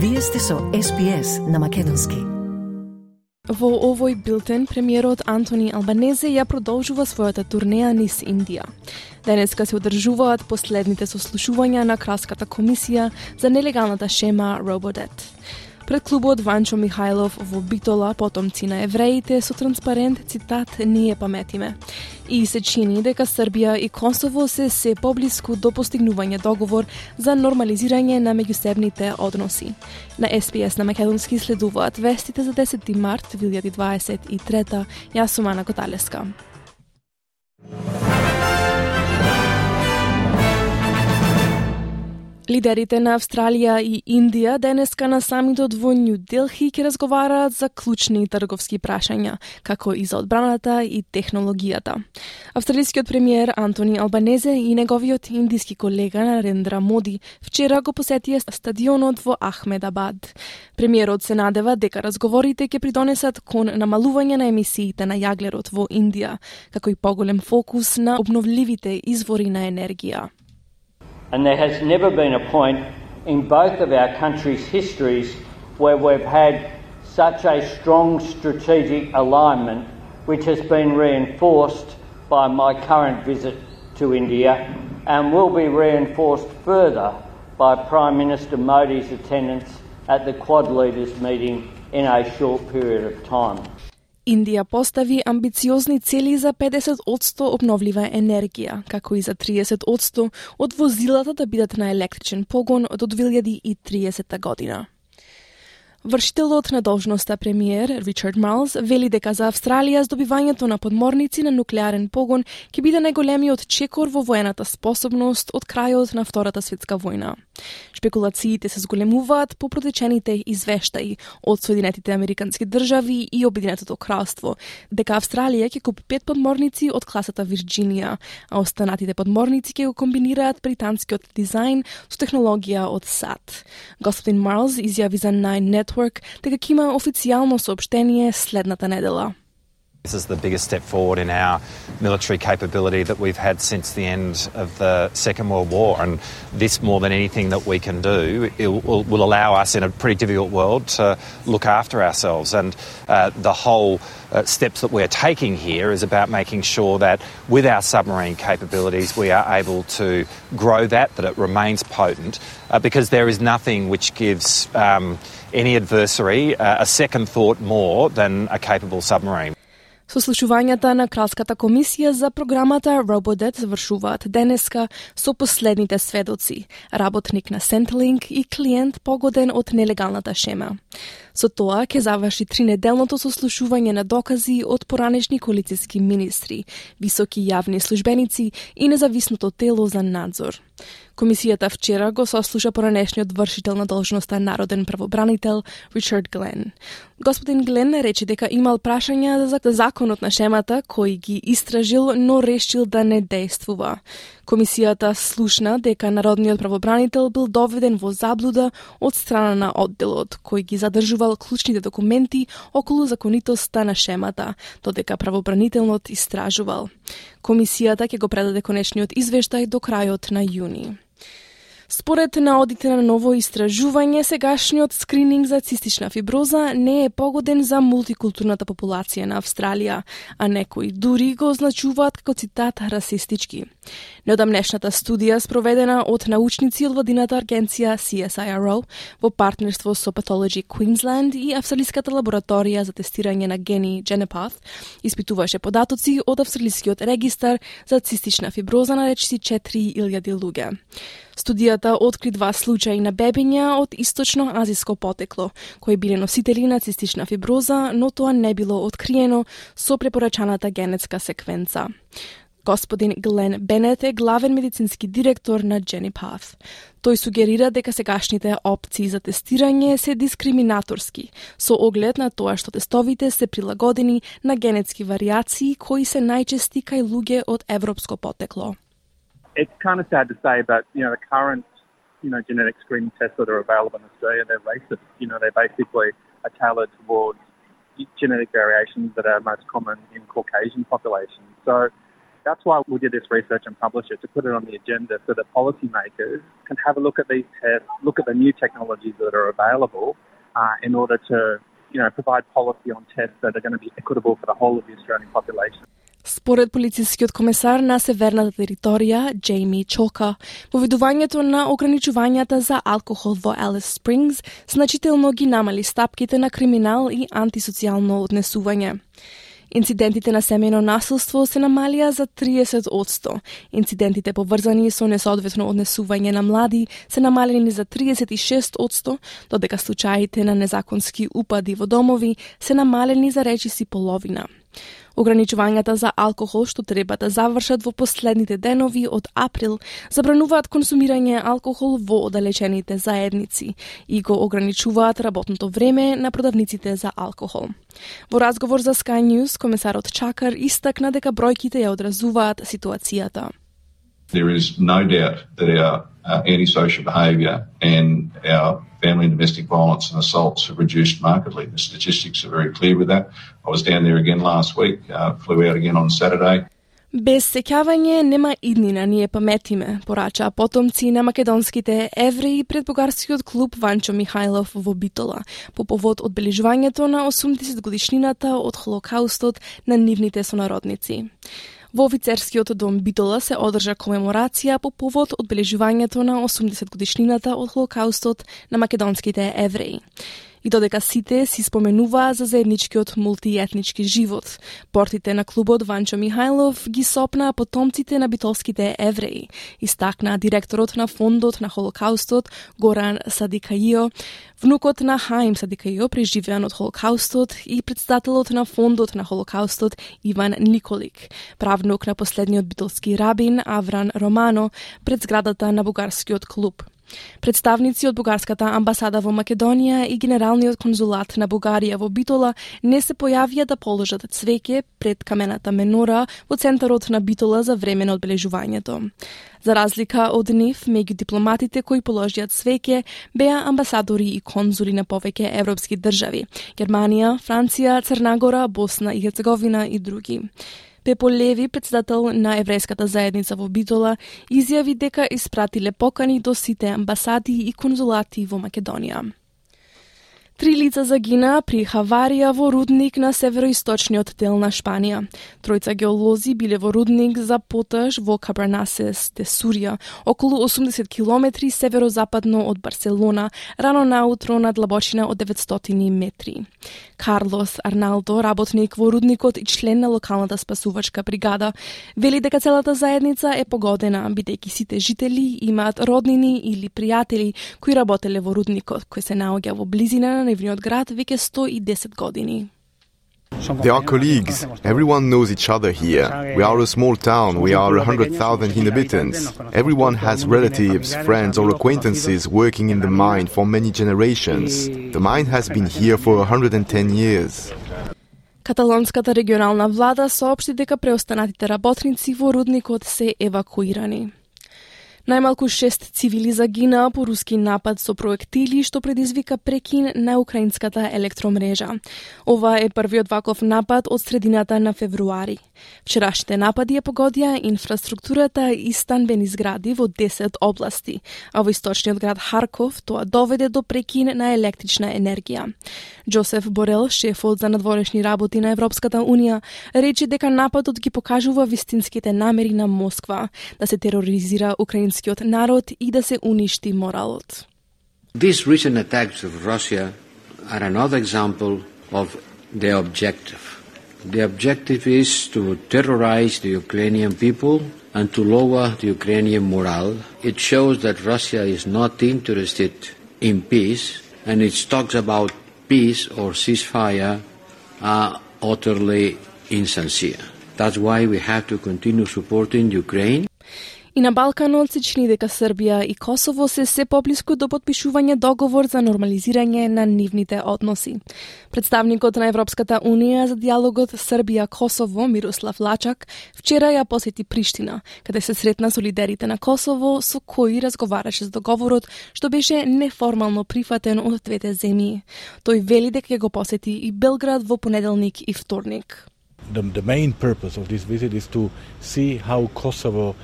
Вие сте со SPS на Македонски. Во овој билтен, премиерот Антони Албанезе ја продолжува својата турнеја низ Индија. Денеска се одржуваат последните сослушувања на Краската комисија за нелегалната шема Рободет. Пред клубот Ванчо Михајлов во Битола, потомци на евреите, со транспарент цитат «Ние паметиме». И се чини дека Србија и Косово се се поблиску до постигнување договор за нормализирање на меѓусебните односи. На СПС на Македонски следуваат вестите за 10 март 2023. Јас сум Ана Коталеска. Лидерите на Австралија и Индија денеска на самитот во Нью Делхи ќе разговараат за клучни трговски прашања, како и за одбраната и технологијата. Австралискиот премиер Антони Албанезе и неговиот индиски колега Нарендра Моди вчера го посетија стадионот во Ахмедабад. Премиерот се надева дека разговорите ќе придонесат кон намалување на емисиите на јаглерот во Индија, како и поголем фокус на обновливите извори на енергија. And there has never been a point in both of our countries' histories where we've had such a strong strategic alignment, which has been reinforced by my current visit to India and will be reinforced further by Prime Minister Modi's attendance at the Quad Leaders meeting in a short period of time. Индија постави амбициозни цели за 50% обновлива енергија, како и за 30% од возилата да бидат на електричен погон до 2030 година. Вршителот на должноста премиер Ричард Марлс вели дека за Австралија здобивањето на подморници на нуклеарен погон ќе биде најголемиот чекор во воената способност од крајот на Втората светска војна. Шпекулациите се зголемуваат по протечените извештаи од Соединетите Американски држави и Обединетото кралство, дека Австралија ќе купи пет подморници од класата Вирџинија, а останатите подморници ќе го комбинираат британскиот дизајн со технологија од САД. Господин Марлс изјави за Nine Network дека ќе има официјално сообщение следната недела. This is the biggest step forward in our military capability that we've had since the end of the Second World War. And this, more than anything that we can do, will, will, allow us in a pretty difficult world to look after ourselves. And uh, the whole uh, steps that we're taking here is about making sure that with our submarine capabilities, we are able to grow that, that it remains potent, uh, because there is nothing which gives um, any adversary uh, a second thought more than a capable submarine. Сослушувањата на Кралската комисија за програмата Robodet завршуваат денеска со последните сведоци, работник на Centrelink и клиент погоден од нелегалната шема. Со тоа ќе заврши тринеделното сослушување на докази од поранешни коалициски министри, високи јавни службеници и независното тело за надзор. Комисијата вчера го сослуша поранешниот вршител на должноста народен правобранител Ричард Глен. Господин Глен рече дека имал прашања за законот на шемата кој ги истражил, но решил да не действува. Комисијата слушна дека народниот правобранител бил доведен во заблуда од страна на одделот, кој ги задржувал клучните документи околу законитоста на шемата, додека правобранителнот истражувал. Комисијата ќе го предаде конечниот извештај до крајот на јуни. Според наодите на ново истражување, сегашниот скрининг за цистична фиброза не е погоден за мултикултурната популација на Австралија, а некои дури го означуваат како цитат расистички. Неодамнешната студија спроведена од научници од владината агенција CSIRO во партнерство со Pathology Queensland и Австралиската лабораторија за тестирање на гени Genepath испитуваше податоци од Австралискиот регистар за цистична фиброза на речиси 4000 луѓе. Студијата откри два случаи на бебиња од источно-азиско потекло, кои биле носители на цистична фиброза, но тоа не било откриено со препорачаната генетска секвенца. Господин Глен Бенет е главен медицински директор на Path. Тој сугерира дека сегашните опции за тестирање се дискриминаторски, со оглед на тоа што тестовите се прилагодени на генетски вариации кои се најчести кај луѓе од европско потекло. It's kind of sad to say, but you know the current you know genetic screening tests that are available in Australia they're racist. You know they basically are tailored towards genetic variations that are most common in Caucasian populations. So That's why we did this research and published it to put it on the agenda so that policymakers can have a look at these tests, look at the new technologies that are available uh, in order to you know, provide policy on tests that are going to be equitable for the whole of the Australian population. Според полицискиот комесар на северната територија, Джейми Чока, поведувањето на ограничувањата за алкохол во Елис Спрингс значително ги намали стапките на криминал и антисоцијално однесување. Инцидентите на семејно насилство се намалија за 30%. Инцидентите поврзани со несоодветно однесување на млади се намалени за 36%, додека случаите на незаконски упади во домови се намалени за речиси половина. Ограничувањата за алкохол што треба да завршат во последните денови од април забрануваат консумирање алкохол во оддалечените заедници и го ограничуваат работното време на продавниците за алкохол. Во разговор за Sky News, комесарот Чакар истакна дека бројките ја одразуваат ситуацијата. There is no doubt that our uh, antisocial behaviour and our family and domestic violence and assaults have reduced markedly. The statistics are very clear with that. I was down there again last week, uh, flew out again on Saturday. Без сеќавање нема иднина, ние паметиме, порачаа потомци на македонските евреи пред бугарскиот клуб Ванчо Михајлов во Битола, по повод одбележувањето на 80 годишнината од Холокаустот на нивните сонародници. Во офицерскиот дом Битола се одржа комеморација по повод одбележувањето на 80 годишнината од Холокаустот на македонските евреи и додека сите си споменуваа за заедничкиот мултиетнички живот. Портите на клубот Ванчо Михајлов ги сопнаа потомците на битолските евреи, истакна директорот на фондот на Холокаустот Горан Садикаио, внукот на Хаим Садикаио преживеан од Холокаустот и председателот на фондот на Холокаустот Иван Николик, правнук на последниот битолски рабин Авран Романо пред зградата на бугарскиот клуб. Представници од бугарската амбасада во Македонија и генералниот конзулат на Бугарија во Битола не се појавија да положат цвеќе пред камената менора во центарот на Битола за време на одбележувањето. За разлика од нив, меѓу дипломатите кои положија цвеќе беа амбасадори и конзули на повеќе европски држави – Германија, Франција, Црнагора, Босна и Херцеговина и други. Пепо Леви, председател на еврејската заедница во Битола, изјави дека испратиле покани до сите амбасади и конзулати во Македонија. Три лица загинаа при хаварија во рудник на североисточниот дел на Шпанија. Тројца геолози биле во рудник за поташ во Кабранасес де Сурија, околу 80 километри северозападно од Барселона, рано наутро на длабочина од 900 метри. Карлос Арналдо, работник во рудникот и член на локалната спасувачка бригада, вели дека целата заедница е погодена, бидејќи сите жители имаат роднини или пријатели кои работеле во рудникот, кој се наоѓа во близина нивниот град веќе 110 години. They are colleagues. Everyone knows each other here. We are a small town. We are 100,000 inhabitants. Everyone has relatives, friends, or acquaintances working in the mine for many generations. The mine has been here for 110 years. Каталонската регионална влада соопшти дека преостанатите работници во рудникот се евакуирани. Најмалку шест цивили загинаа по руски напад со проектили што предизвика прекин на украинската електромрежа. Ова е првиот ваков напад од средината на февруари. Вчерашните напади ја погодија инфраструктурата и станбени згради во 10 области, а во источниот град Харков тоа доведе до прекин на електрична енергија. Джосеф Борел, шефот за надворешни работи на Европската Унија, рече дека нападот ги покажува вистинските намери на Москва да се тероризира украинскиот народ и да се уништи моралот. These recent attacks of Russia are another example of their objective. The objective is to terrorize the Ukrainian people and to lower the Ukrainian morale. It shows that Russia is not interested in peace and its talks about peace or ceasefire are utterly insincere. That's why we have to continue supporting Ukraine И на Балканот се чини дека Србија и Косово се се поблиску до подпишување договор за нормализирање на нивните односи. Представникот на Европската Унија за диалогот Србија-Косово Мирослав Лачак вчера ја посети Приштина, каде се сретна со лидерите на Косово со кои разговараше за договорот што беше неформално прифатен од двете земји. Тој вели дека ќе го посети и Белград во понеделник и вторник. the, the main purpose of this visit is to see how Kosovo,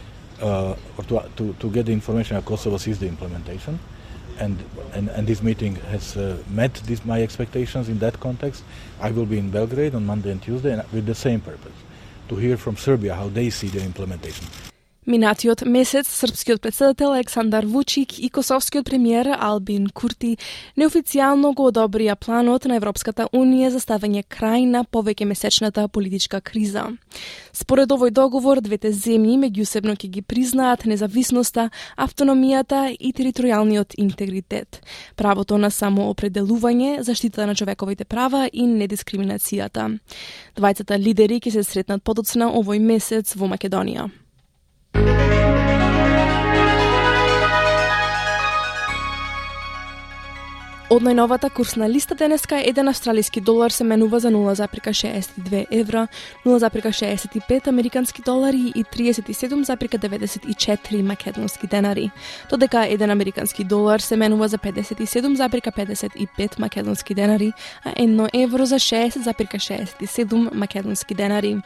uh, or to, to, to get the information how Kosovo sees the implementation. And, and, and this meeting has uh, met this, my expectations in that context. I will be in Belgrade on Monday and Tuesday and with the same purpose to hear from Serbia how they see the implementation. Минатиот месец српскиот председател Александар Вучик и косовскиот премиер Албин Курти неофицијално го одобрија планот на Европската унија за ставање крај на повеќе месечната политичка криза. Според овој договор, двете земји меѓусебно ќе ги признаат независноста, автономијата и територијалниот интегритет, правото на самоопределување, заштита на човековите права и недискриминацијата. Двајцата лидери ќе се сретнат подоцна овој месец во Македонија. Од најновата курсна листа денеска еден австралиски долар се менува за 0,62 евра, 0,65 американски долари и 37,94 македонски денари, додека еден американски долар се менува за 57,55 македонски денари, а едно евро за 6,67 македонски денари.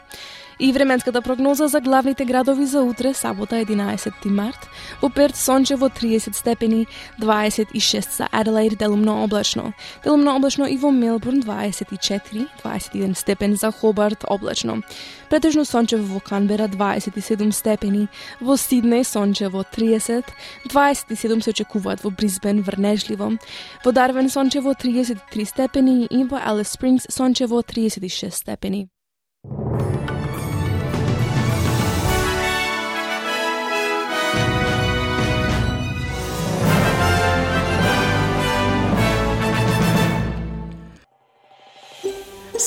И временската прогноза за главните градови за утре, сабота 11 март. Во Перт сончево 30 степени, 26 за Аделаид делумно облачно. Делумно облачно и во Мелбурн 24, 21 степен за Хобарт облачно. Претежно сончево во Канбера 27 степени, во Сиднеј сончево 30, 27 се очекуваат во Брисбен врнежливо, во Дарвен сончево 33 степени и во Алис Спрингс сончево 36 степени.